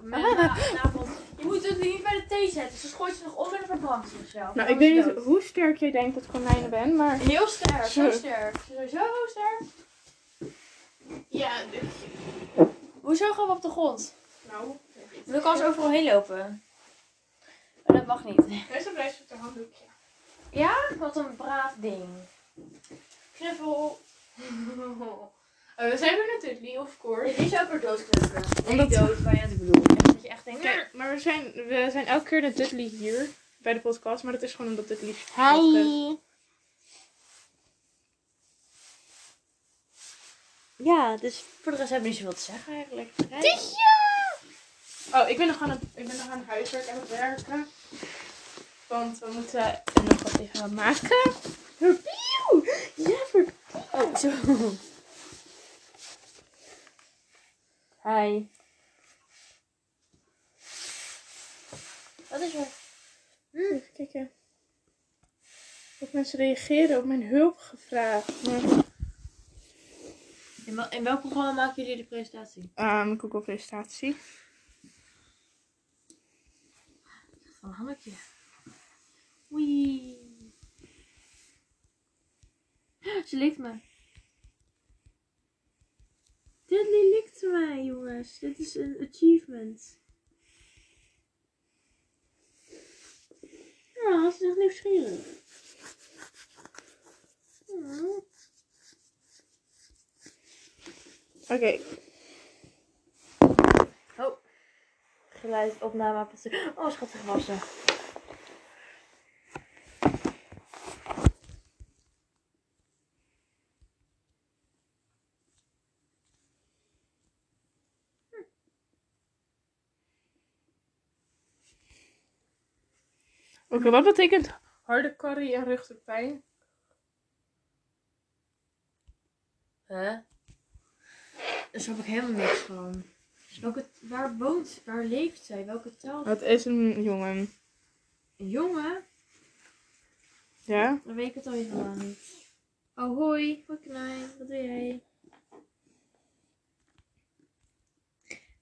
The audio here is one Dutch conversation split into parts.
Goedemorgen. Je moet het niet bij de thee zetten. Ze gooit ze nog om en verbrandt ze zichzelf. Nou, ik weet niet hoe sterk jij denkt dat ik konijnen ben, maar... Heel sterk, zo sterk. Zo, zo sterk. Ja, Hoezo gaan we op de grond? nou... Dan kan ze overal heen lopen. Maar dat mag niet. Meestal blijft op de handdoekje. Ja? Wat een braaf ding. Knuffel. Oh, we zijn weer natuurlijk, of course. Dit is ook weer doodknuffelen. Nee, Omdat- niet dood, maar ja, ik bedoel. Echt dat je echt denkt... Kijk, maar we zijn, we zijn elke keer met Dudley hier bij de podcast, maar dat is gewoon omdat Dudley... Ja, dus voor de rest hebben we niet zoveel te zeggen eigenlijk. Oh, ik ben nog aan het, ik ben nog aan het huiswerk aan het werken. Want we moeten nog wat tegen maken. Ja, voor... Oh, zo. Hi. Wat is er? Even kijken. Of mensen reageren op mijn hulp gevraagd. Maar, In, wel- in welk programma maken jullie de presentatie? um, Google presentatie. Van Hanneke. Wee. Ze likt me. Mij, Dit is een achievement. Ja, ze is echt nieuwsgierig. Hmm. Oké. Oh. Geluidopname. Oh, schattig wassen. Oké, wat betekent harde karrie en rugpijn? Huh? Daar snap ik helemaal niks van. Dus Welke, waar woont, waar leeft zij? Welke taal? Het is een jongen. Een jongen? Ja? Dan weet ik het al helemaal niet. Oh, hoi. Hoi, Knijn. Wat doe jij?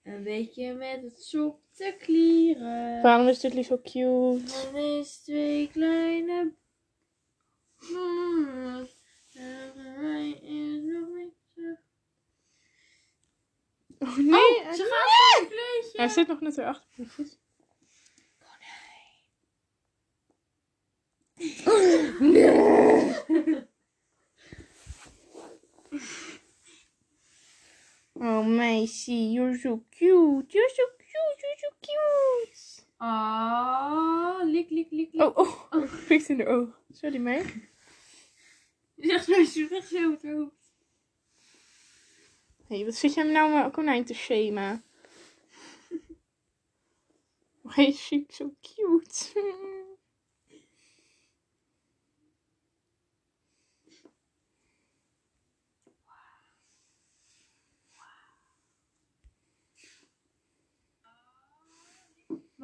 Een beetje met het sop te klieren. Waarom is Dudley zo cute? Dan is twee kleine... Oh nee! Oh, ze gaat een kleedje. Hij zit nog net erachter. Poefjes. Oh meisje, you're so cute. You're so cute, so cute. Ah, lik, lik, lik, lik. Oh, oh, oh. Pikt in de oog. Sorry, meid. Zeg zo, ze echt zo het hoofd. Hé, hey, wat zit jij nou mijn konijn te shamen? Hij is zo cute.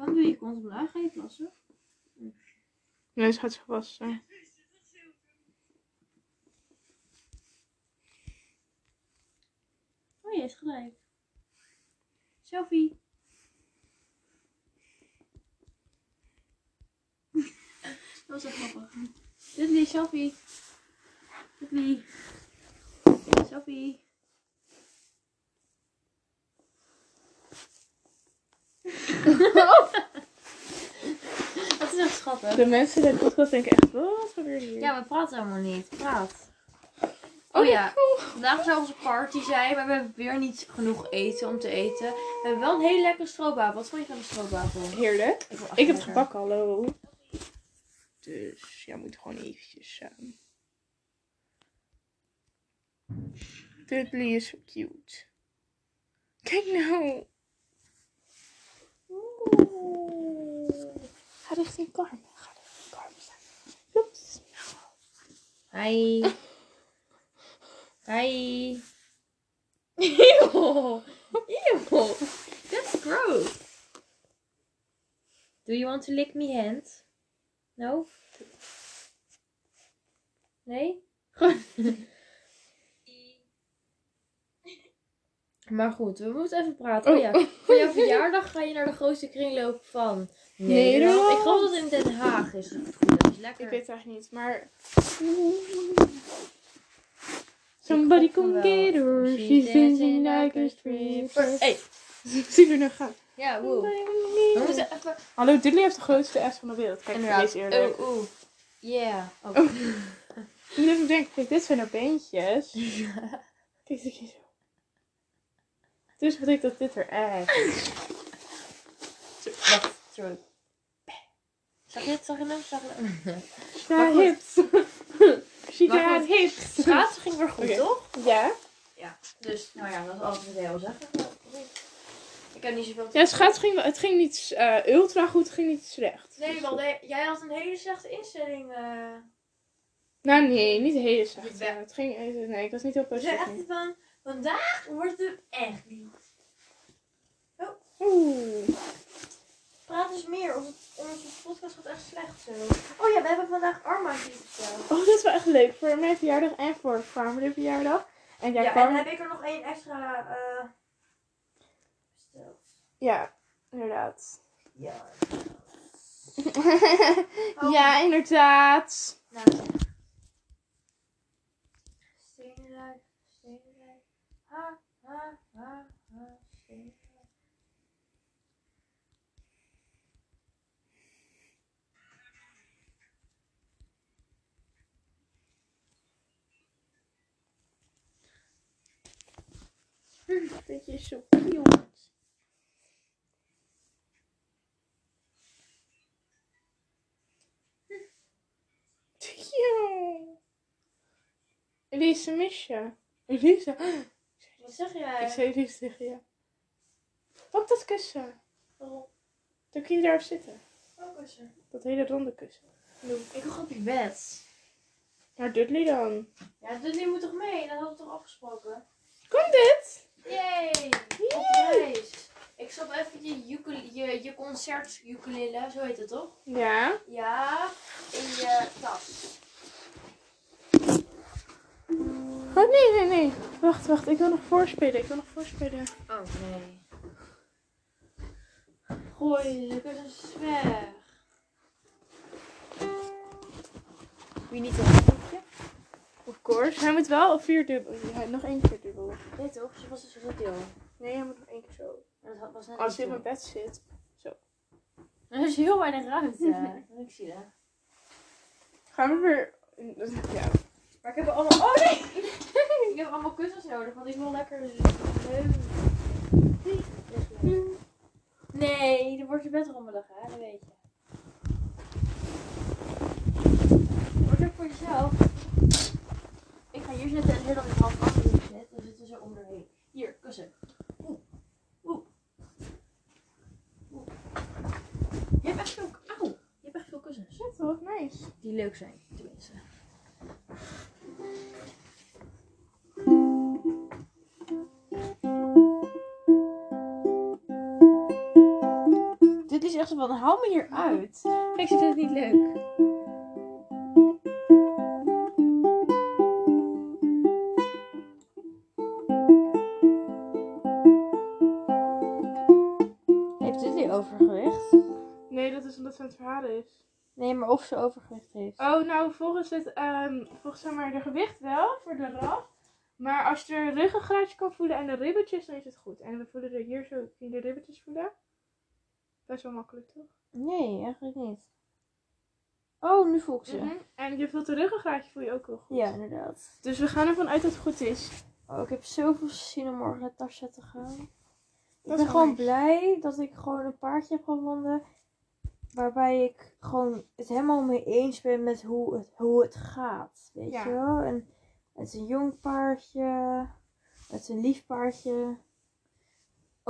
Waarom doe je kont omlaag? Ga je plassen? Nee, ze gaat zich wassen. Oh, je is gelijk. Selfie. Dat was wel grappig. Dudley, selfie. Dudley. Selfie. Dat is echt schattig. De mensen in de podcast denken echt, wat gebeurt hier? Ja, we praten helemaal niet. Praat. Oh ja, vandaag zou onze party zijn, maar we hebben weer niet genoeg eten om te eten. We hebben wel een hele lekkere stroopwafel. Wat vond je van de stroopwafel? Heerlijk. Ik, heb het gebakken, hallo. Dus ja, moet gewoon eventjes... ehm Dudley is zo cute. Kijk nou. Ga richting Carmen staan. Heel. Hi. Hi. Ew. Ew. That's gross. Do you want to lick me hand? No? Nee? Maar goed, we moeten even praten. Oh. Oh, ja, voor jouw verjaardag ga je naar de grootste kringloop van Nederland. Nederland. Ik geloof dat het in Den Haag is. Dat is lekker. Ik weet het eigenlijk niet, maar... Somebody Ik come get her, She's dancing like a stripper. Hey, zie er nog gaan. Ja, wow. We moeten even... Hallo, Dudley heeft de grootste S van de wereld. Kijk, Inderdaad. deze eerlijk. Oh, oeh. Yeah. Oh. Oh. Ik moet even denken, kijk, dit zijn er beentjes. Kijk, dit is zo. Dus betekent dat dit er echt. Wacht, sorry. Zag je het? Zag je hem? Zag je hem? Goed. hips. She got hips. Schaatsen ging weer goed, toch? Ja. Ja. Dus, nou ja, dat is alles wat ik wil zeggen. Ik heb niet zoveel te Ja, schaats ging, het ging niet eh, ultra goed, het ging niet slecht. Nee, want jij had een hele slechte instelling. eh Nou nee, niet heel slecht. Ja. Ja, het ging, nee, ik was niet heel positief. echt van, vandaag wordt het echt niet. Oeh. Praat eens meer, onze, onze podcast gaat echt slecht zo. Oh ja, we hebben vandaag armbandjes besteld. Oh, dit is wel echt leuk. Voor mijn verjaardag en voor Farmer verjaardag. En jij Ja, kwam... en dan heb ik er nog één extra eh besteld. Ja, inderdaad. Ja. ja, inderdaad. Nou, Ha, ha, ha, ha, steenrijk. Dat je zo cute. Cute. Elise, mis je? Elise. Wat zeg jij? Ik zei Elise tegen je. Pak dat kussen. Waarom? Dan kun je daar zitten. Oh, kussen. Dat hele ronde kussen. Ik ga op je bed. Naar Dudley dan. Ja, Dudley moet toch mee? Dat hadden we toch afgesproken? Kom dit? Yay! Op reis. Ik stop even je, je, je concert ukulele, zo heet het toch? Ja. Ja, in je tas. Oh nee, nee, nee. Wacht, wacht. Ik wil nog voorspelen. Ik wil nog voorspelen. Oh nee. Gooi de kussens weg. Wie niet een stukje? Of course. Hij moet wel vier dubbel. Ja, nog één keer dubbel. Nee toch? Ze was dus zo deel. Nee, hij moet nog één keer zo. Dat was net Als je niet in mijn zo. bed zit. Er is heel weinig ruimte. ik zie dat. Gaan we weer. Ja. Maar ik heb allemaal. Oh nee! ik heb allemaal kussens nodig, want ik wil lekker. Nee, dan wordt je bed rommelig, hè? Dat weet je. Wordt ook voor jezelf. Ik ga hier zitten en heel dat ik half achter je zit. Dan zitten ze om erheen. Hier, kussen. Oeh. Oeh. Oeh. Je hebt echt veel. Auw. Je hebt echt veel kussens. Ja, toch? Nice. Die leuk zijn, van, hou me hier uit. Kijk, ik vind het niet leuk. Heeft dit die overgewicht? Nee, dat is omdat ze aan het verhalen is. Nee, maar of ze overgewicht heeft. Oh, nou, volgens het, ehm, volgens zeg maar de gewicht wel, voor de raf. Maar als je er ruggengraatje kan voelen en de ribbetjes, dan is het goed. En we voelen er hier zo, kun je de ribbetjes voelen? Best wel makkelijk, toch? Nee, eigenlijk niet. Oh, nu voel ik ze. Mhm. En je voelt de ruggengraatje voel je ook wel goed. Ja, inderdaad. Dus we gaan ervan uit dat het goed is. Oh, ik heb zoveel zin om morgen naar Tasja te gaan. Ik Dat ben gewoon nice. blij dat ik gewoon een paardje heb gevonden. Waarbij ik gewoon het helemaal mee eens ben met hoe het, hoe het gaat. Weet Ja. je wel? En het is een jong paardje. Het is een lief paardje.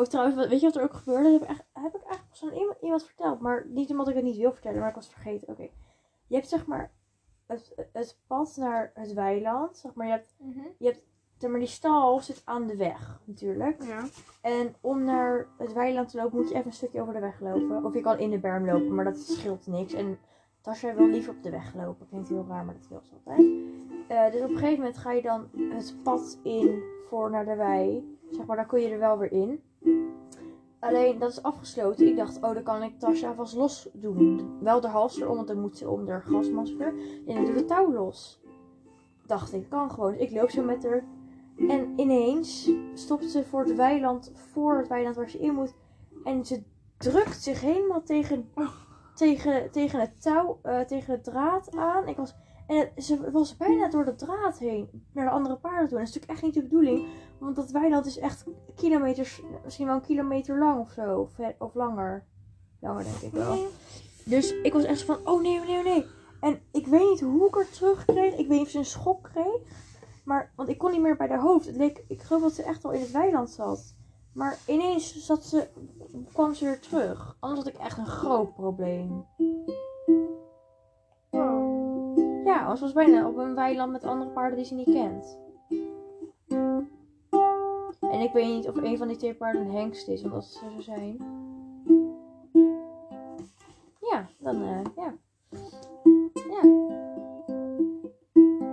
Trouwens, weet je wat er ook gebeurde? Heb, ik echt, heb ik eigenlijk pas aan iemand, iemand verteld. Maar niet omdat ik het niet wil vertellen, maar ik was het vergeten. Oké. Je hebt zeg maar het, het pad naar het weiland. Zeg maar, je hebt, zeg maar, die stal zit aan de weg natuurlijk. Ja. En om naar het weiland te lopen moet je even een stukje over de weg lopen. Of je kan in de berm lopen, maar dat scheelt niks. En Tasja wil liever op de weg lopen. Klinkt heel raar, maar dat wil ze altijd. Eh, dus op een gegeven moment ga je dan het pad in voor naar de wei. Zeg maar, dan kun je er wel weer in. Alleen, dat is afgesloten. Ik dacht, oh, dan kan ik Tasja vast los doen. Wel de hals erom, want dan moet ze om haar gasmasker. En dan doe de touw los. Dacht ik, kan gewoon. Ik loop zo met haar. En ineens stopt ze voor het weiland, voor het weiland waar ze in moet. En ze drukt zich helemaal tegen, tegen, tegen het touw, eh, tegen de draad aan. Ik was, en het- ze was bijna door de draad heen naar de andere paarden toe. En dat is natuurlijk echt niet de bedoeling. Want dat weiland is echt kilometers, misschien wel een kilometer lang of zo. Of, of langer. Langer denk ik wel. Dus ik was echt zo van, oh nee, oh nee, oh nee. En ik weet niet hoe ik er terug kreeg. Ik weet niet of ze een schok kreeg. Maar, want ik kon niet meer bij haar hoofd. Het leek, ik geloof dat ze echt al in het weiland zat. Maar ineens zat ze, kwam ze weer terug. Anders had ik echt een groot probleem. Ja, anders was bijna op een weiland met andere paarden die ze niet kent. En ik weet niet of een van die twee paarden een hengst is, want als het zo zou zijn. Ja, dan eh, ja. Ja.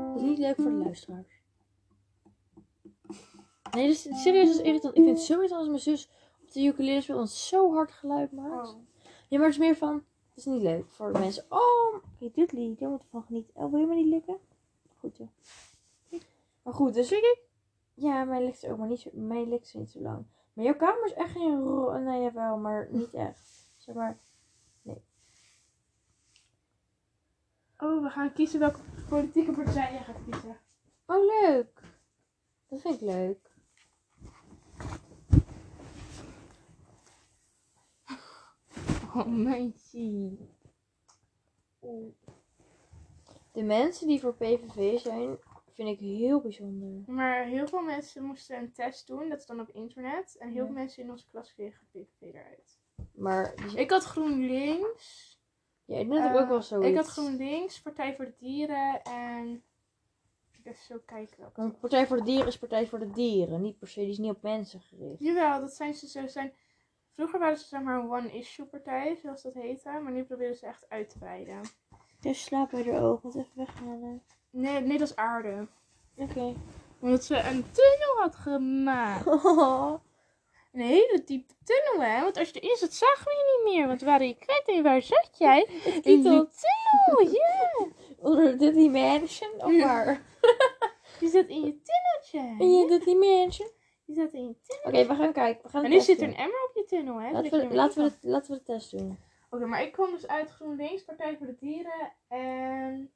Dat is niet leuk voor de luisteraars. Nee, dus serieus, dat is irritant. Ik vind het zo irritant als mijn zus op de ukulele speelt en zo hard geluid maakt. Oh. Ja, maar het is meer van, is niet leuk voor de mensen. Oh, dit lied, daar moet van genieten. Oh, wil je me niet likken? Goed, ja. Maar goed, dus ik. Ja, mijn ligt ook, maar niet zo, mijn ligt niet zo lang. Maar jouw kamer is echt geen ro... Nee, jawel, maar niet echt. Zeg maar, Oh, we gaan kiezen welke politieke partij je gaat kiezen. oh leuk. Dat vind ik leuk. Oh, meisje. De mensen die voor PVV zijn, vind ik heel bijzonder. Maar heel veel mensen moesten een test doen, dat is dan op internet. En heel Ja. veel mensen in onze klas kregen PVV eruit. Maar, Ik had GroenLinks. ja, net heb ik ook wel Eh, zoiets. Ik had GroenLinks, Partij voor de Dieren en... Even zo kijken welke. Partij voor de Dieren is Partij voor de Dieren. Niet per se, die is niet op mensen gericht. Jawel, dat zijn ze zo zijn. Vroeger waren ze zeg maar een one-issue partij, zoals dat heette. Maar nu proberen ze echt uit te breiden. Dus slaap bij de ogen, wat even weghalen. Nee, nee, dat is aarde. Oké. Omdat ze een tunnel had gemaakt. Een hele diepe tunnel, hè? Want als je erin zat, zagen we je niet meer. Want waar je kwijt en waar zat jij? In die tunnel, ja. Onder de Disney Mansion of waar? Je zat in je tunneltje. In je Disney Je zat in je tunnel. Oké, we gaan kijken. We gaan En nu zit er een emmer op je tunnel, hè? Laten we, laten, we de, laten we de test doen. Oké, maar ik kom dus uit GroenLinks, Partij voor de Dieren. En...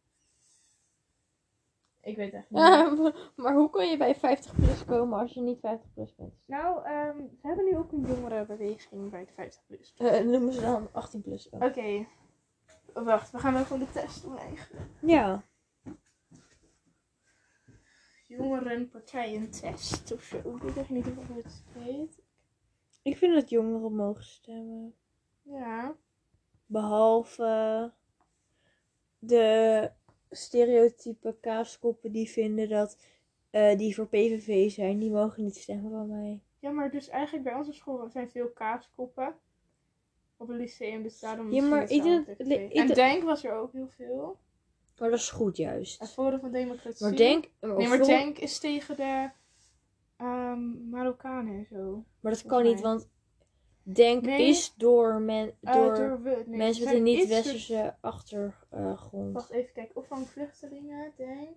Ik weet echt niet. Ja, maar hoe kun je bij 50 plus komen als je niet 50 plus bent? Nou, ehm, ze hebben nu ook een jongerenbeweging bij de 50 plus. Eh, noemen ze dan 18 plus. Oké. Wacht, we gaan wel gewoon de test doen eigenlijk. Ja. Jongerenpartijentest of zo. Ik weet echt niet hoe het heet. Ik vind dat jongeren mogen stemmen. Ja. Behalve de stereotype kaaskoppen die vinden dat eh, die voor PVV zijn, die mogen niet stemmen van mij. Ja, maar dus eigenlijk bij onze school zijn veel kaaskoppen. Op het lyceum, dus daarom Ja, maar ik denk- ik. En Denk was er ook heel veel. Maar dat is goed juist. Forum van Democratie. Maar denk, maar, Nee, maar voor- Denk is tegen de ehm Marokkanen en zo. maar dat kan niet, want denk Nee. is door, men, Eh, door, door we- nee, mensen met een niet-westerse achtergrond. Wacht even kijken. Opvang vluchtelingen, denk.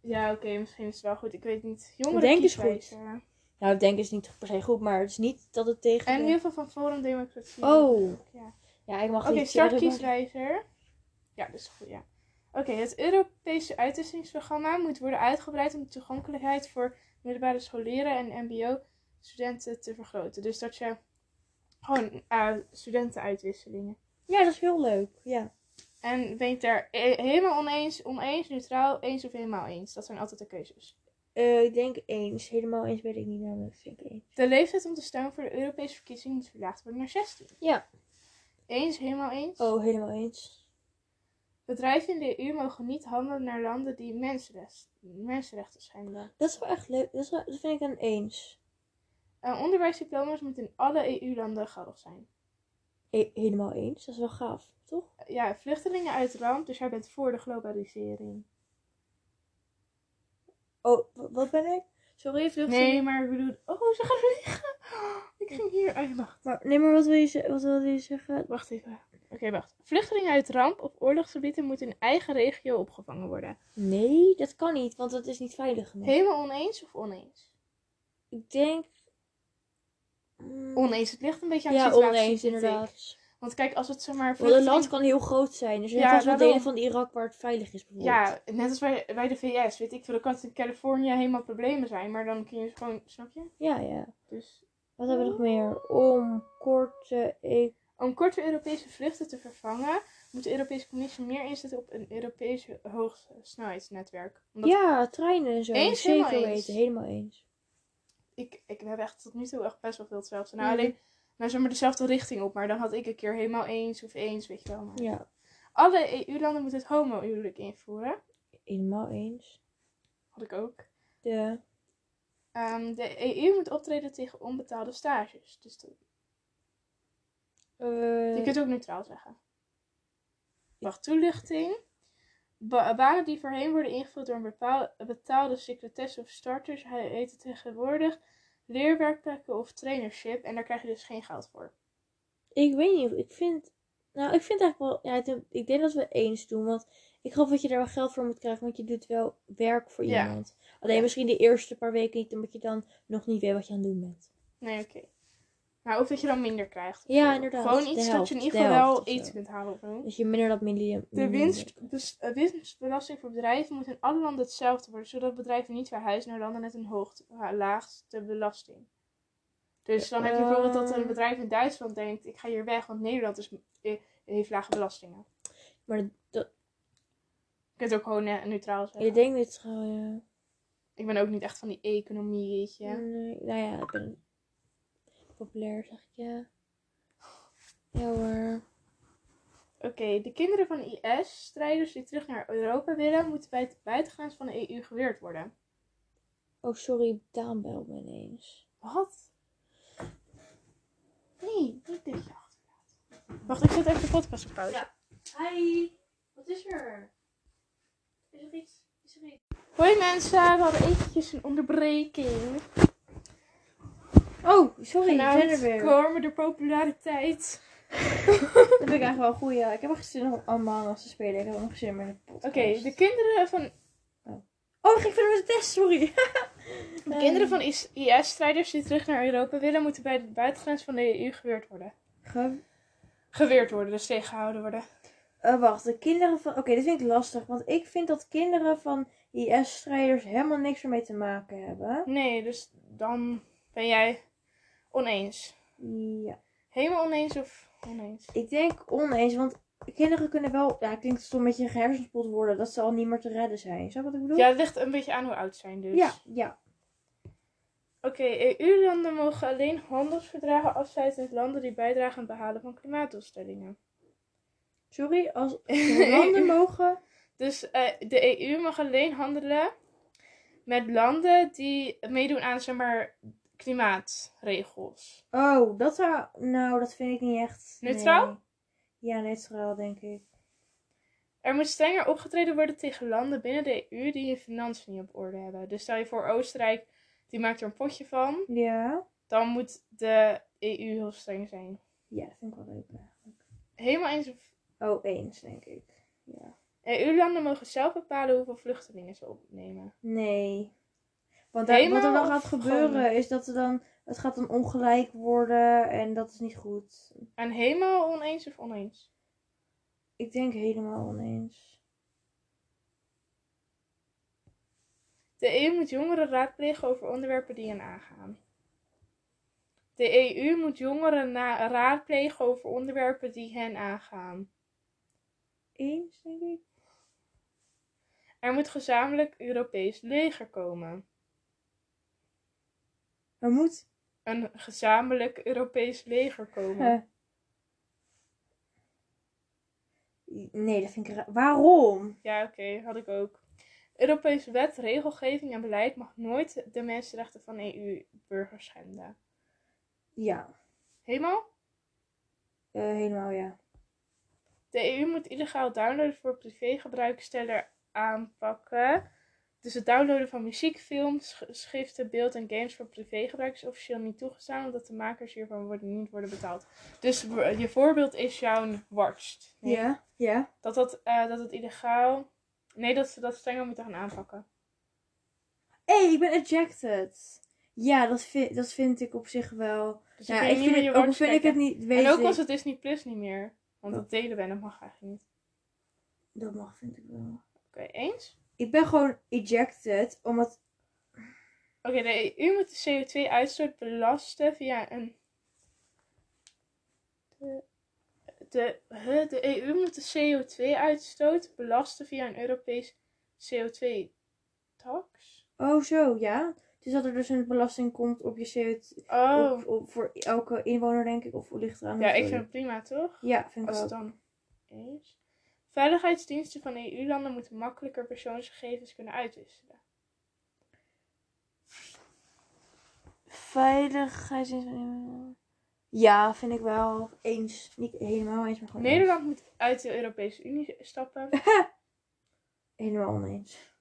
Ja, oké, misschien is het wel goed. Ik weet niet. Jongeren Denk is kieswijzer. Nou, denk is niet per se goed, maar het is niet dat het tegen. En heel veel van Forum Democratie. Oh. Ja. Ja, ik mag Oké, niet start kieswijzer. Ja, dat is goed, ja. Oké, het Europese uitwisselingsprogramma moet worden uitgebreid om de toegankelijkheid voor middelbare scholieren en mbo-studenten te vergroten. Dus dat je gewoon eh, studentenuitwisselingen. Ja, dat is heel leuk. Ja. En ben je het daar helemaal oneens, oneens, neutraal, eens of helemaal eens? Dat zijn altijd de keuzes. Eh, ik denk eens. Helemaal eens weet ik niet namelijk. Ik denk eens. De leeftijd om te stemmen voor de Europese verkiezingen moet verlaagd worden naar 16. Ja. Eens, helemaal eens. Oh, helemaal eens. Bedrijven in de EU mogen niet handelen naar landen die mensenrecht, mensenrechten schenden. Dat is wel echt leuk. Dat, is wel- dat vind ik een eens. Uh, onderwijsdiploma's moeten in alle EU-landen geldig zijn. E- helemaal eens. Dat is wel gaaf, toch? Ja, vluchtelingen uit ramp, dus jij bent voor de globalisering. Oh, wat ben ik? Sorry, vluchtelingen. Nee, maar ik bedoel... Oh, ze gaan vliegen! Ik ging hier... Oh, wacht. Nee, maar wat wil je, wat wil je zeggen? Wacht even. Oké, wacht. Vluchtelingen uit ramp- of oorlogsgebieden moeten in eigen regio opgevangen worden. Nee, dat kan niet, want dat is niet veilig genoeg. Helemaal oneens of oneens? Ik denk... Mm, Oneens. Het ligt een beetje aan de Ja, situatie. oneens, inderdaad. Want kijk, als het zeg maar... Want een land kan heel groot zijn. Dus er Ja, zijn vast wel delen van Irak waar het veilig is, bijvoorbeeld. Ja, net als bij, bij de VS. Weet ik veel, dan kan het in Californië helemaal problemen zijn. Maar dan kun je gewoon... Snap je? Ja, ja. Dus... Wat hebben we nog meer? Om korte... Ik... Om korte Europese vluchten te vervangen, moet de Europese Commissie meer inzetten op een Europees hoogsnelheidsnetwerk. Omdat Ja, treinen en zo. Eens, Zeker helemaal eens. weten, helemaal eens. ik, ik we hebben echt tot nu toe echt best wel veel hetzelfde. Nou, Mhm. alleen, nou zeg maar dezelfde richting op, maar dan had ik een keer helemaal eens of eens, weet je wel. Maar Ja, Alle EU-landen moeten het homo-huwelijk invoeren. helemaal eens. Had ik ook. De... Ehm, de EU moet optreden tegen onbetaalde stages. Dus dat- eh, je kunt ook neutraal zeggen. Wacht, toelichting. Ba- banen die voorheen worden ingevuld door een bepaal- betaalde secretesse of starters he- heten tegenwoordig leerwerkplekken of trainership. En daar krijg je dus geen geld voor. Ik weet niet, of- ik vind... Nou, ik vind eigenlijk wel... Ja, ik- denk dat we eens doen, want... Ik geloof dat je daar wel geld voor moet krijgen, want je doet wel werk voor Ja. iemand. Alleen misschien de eerste paar weken niet, omdat je dan nog niet weet wat je aan het doen bent. Nee, oké. Nou, of dat je dan minder krijgt. Ja, inderdaad. Gewoon iets dat je in de ieder geval wel eten kunt halen of. Dus je minder dat miljoen. De winst, dus, eh, winstbelasting voor bedrijven moet in alle landen hetzelfde worden, zodat bedrijven niet verhuizen naar landen met een hoogte, ha- laagste belasting. Dus dan heb je bijvoorbeeld dat een Ehm. bedrijf in Duitsland denkt, ik ga hier weg, want Nederland is, eh, heeft lage belastingen. Maar dat, Je kunt ook gewoon eh, neutraal zeggen. ik denk dit trouwens, ja. Ik ben ook niet echt van die economie, weet je. Nee, nou ja, ik ben populair, zeg ik ja. Ja hoor. Oké, de kinderen van IS-strijders die terug naar Europa willen, moeten bij het buitengrens van de EU geweerd worden. Oh, sorry, Daan belt me ineens. Wat? Nee, niet dit je achterlaat. Wacht, ik zet even de podcast op pauze. Ja. Hi, wat is er? Is er iets? Is er iets? Hoi mensen, we hadden eventjes een onderbreking. Oh, sorry, er weer. komen de populariteit. Dat vind ik eigenlijk wel goed, ja. Ik heb echt zin om Among Us te spelen. Ik heb ook nog zin de Oké, de kinderen van, Oh, ik ging verder met de test, sorry. de kinderen van IS- IS-strijders die terug naar Europa willen, moeten bij de buitengrens van de EU geweerd worden. Ge- Geweerd worden, dus tegengehouden worden. Eh, wacht, de kinderen van... Oké, dit vind ik lastig. Want ik vind dat kinderen van IS-strijders helemaal niks ermee te maken hebben. Nee, dus dan ben jij oneens. Ja. Helemaal oneens of oneens? Ik denk oneens, want kinderen kunnen wel... Ja, klinkt het een beetje gehersenspoeld worden. Dat ze al niet meer te redden zijn. Snap wat ik bedoel? Ja, het ligt een beetje aan hoe oud ze zijn dus. Ja, ja. Oké, EU-landen mogen alleen handelsverdragen afsluiten met landen die bijdragen aan het behalen van klimaatdoelstellingen. Sorry, als landen mogen... Dus eh, de EU mag alleen handelen met landen die meedoen aan, zeg maar, klimaatregels. Oh, dat zou... Nou, dat vind ik niet echt... Neutraal? nee. Ja, neutraal, denk ik. Er moet strenger opgetreden worden tegen landen binnen de EU die hun financiën niet op orde hebben. Dus stel je voor Oostenrijk, die maakt er een potje van. Ja. Dan moet de EU heel streng zijn. Ja, dat vind ik wel leuk eigenlijk. Helemaal eens of Oh, eens, denk ik. Ja. EU-landen mogen zelf bepalen hoeveel vluchtelingen ze opnemen. Nee. Want daar, wat er dan gaat gebeuren gewoon- is dat er dan, het gaat dan ongelijk worden en dat is niet goed. En helemaal oneens of oneens? Ik denk helemaal oneens. De EU moet jongeren raadplegen over onderwerpen die hen aangaan. De EU moet jongeren na- raadplegen over onderwerpen die hen aangaan. Eens, denk ik. Er moet gezamenlijk Europees leger komen. Er moet. Een gezamenlijk Europees leger komen. eh, nee, dat vind ik raar. Waarom? Ja, oké, had ik ook. Europese wet, regelgeving en beleid mag nooit de mensenrechten van EU-burgers schenden. Ja, Helemaal? eh, helemaal ja. De EU moet illegaal downloaden voor privégebruik aanpakken. Dus het downloaden van muziek, films, sch- schriften, beeld en games voor privégebruik is officieel niet toegestaan, omdat de makers hiervan worden, niet worden betaald. Dus je voorbeeld is jouw Watched. Nee, Ja, ja. Dat dat, eh, dat het illegaal... Nee, dat ze dat strenger moeten gaan aanpakken. Hé, hey, ik ben ejected. Ja, dat vind, dat vind ik op zich wel. Dus Ja, ik vind het, ook Watch vind ik het kijken. niet. Weet En ook was het Disney Plus niet meer. Want Oh. dat delen wij, dat mag eigenlijk niet. Dat mag, vind ik wel. Oké, eens? Ik ben gewoon ejected, omdat. Oké, de EU moet de CO2-uitstoot belasten via een. De, de, de EU moet de CO2-uitstoot belasten via een Europees CO2-tax. Oh, zo, ja. Dus dat er dus een belasting komt op je CO2. Oh, Op, op, voor elke inwoner, denk ik. Of ligt eraan. ja, ik vind het prima toch? Ja, vind ik Als wel. het dan is. Veiligheidsdiensten van EU-landen moeten makkelijker persoonsgegevens kunnen uitwisselen. Veiligheid. Ja, vind ik wel eens. Niet helemaal eens, maar gewoon. eens. Nederland moet uit de Europese Unie stappen. Helemaal oneens.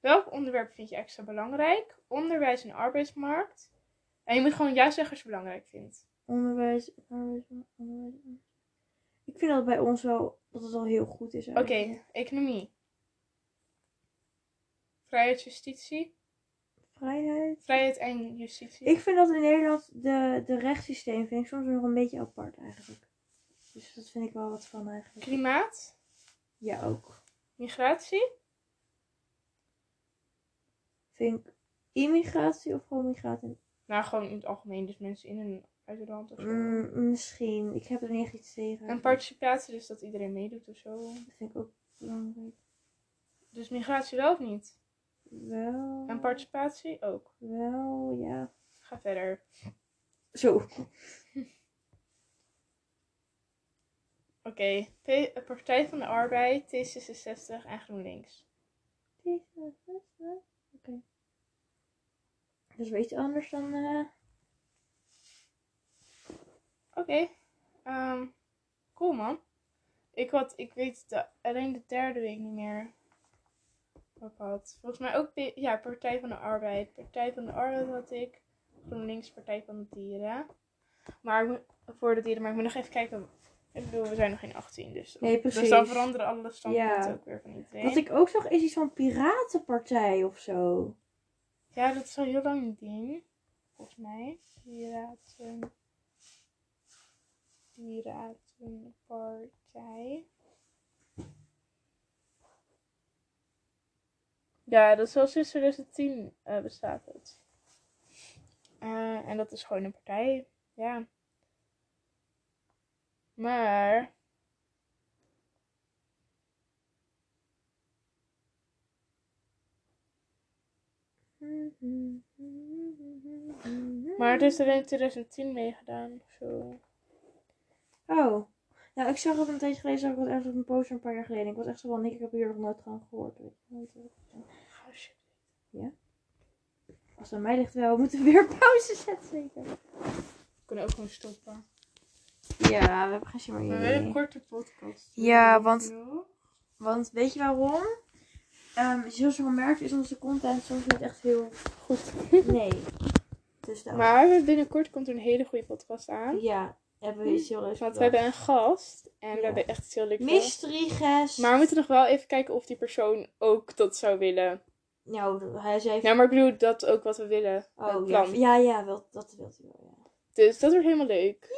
Welk onderwerp vind je extra belangrijk? Onderwijs en arbeidsmarkt. En je moet gewoon ja zeggen als je het belangrijk vindt. Onderwijs. arbeid- onderwijs. Ik vind dat bij ons wel. Dat het al heel goed is. Oké, economie. Vrijheid, justitie. Vrijheid. Vrijheid en justitie. Ik vind dat in Nederland de, de rechtssysteem vind ik soms nog een beetje apart eigenlijk. Dus dat vind ik wel wat van eigenlijk. Klimaat. Ja, ook. Migratie. Vind ik immigratie of gewoon migratie? Nou, gewoon in het algemeen. Dus mensen in en uit het land of zo. Mm, misschien. Ik heb er niet echt iets tegen. En participatie, dus dat iedereen meedoet of zo. Dat vind ik ook belangrijk. Dus migratie wel of niet? Wel. En participatie ook. Wel, ja. Ga verder. Zo. Oké, P- Partij van de Arbeid, T66 en GroenLinks. Oké. Dat is wel iets anders dan. eh, Oké, ehm, cool man. Ik, had, ik weet de, alleen de derde week niet meer wat ik had. Volgens mij ook ja, Partij van de Arbeid. Partij van de Arbeid had ik. GroenLinks, Partij van de Dieren. Maar voor de dieren, maar ik moet nog even kijken. Ik bedoel, we zijn nog geen 18, dus, Nee, precies. dus dan veranderen alle standpunten Ja. ook weer van iedereen. Wat ik ook zag is iets van Piratenpartij of zo. Ja, dat is al heel lang een ding. Volgens mij. Piraten. Piratenpartij. Ja, dat is al sinds 2010 eh, bestaat het. Eh, en dat is gewoon een partij. Ja. Maar. Maar het is er in 2010 meegedaan. of Zo. Oh. Nou, ik zag het een tijdje geleden, zag ik het ergens op een poster een paar jaar geleden. Ik was echt zo van, Nick, ik heb hier nog nooit van gehoord. Weet je. nooit, eh. Oh, shit. Als het aan mij ligt wel, we moeten weer pauze zetten zeker. We kunnen ook gewoon stoppen. Ja, we hebben geen zin meer Maar we hebben een korte podcast. Ja, want- Want weet je waarom? Ehm zoals je al merkt is onze content soms niet echt heel goed. Nee. Dus. Maar binnenkort komt er een hele goede podcast aan. Ja, hebben we iets heel leuks Want we hebben een gast. En we hebben echt iets heel leuks. Mystery guest. Maar we moeten nog wel even kijken of die persoon ook dat zou willen. Nou, hij zei... Ja, maar ik bedoel dat ook wat we willen. oh, ja, plan. ja, ja, wel, dat wil hij wel, ja. Dus dat wordt helemaal leuk.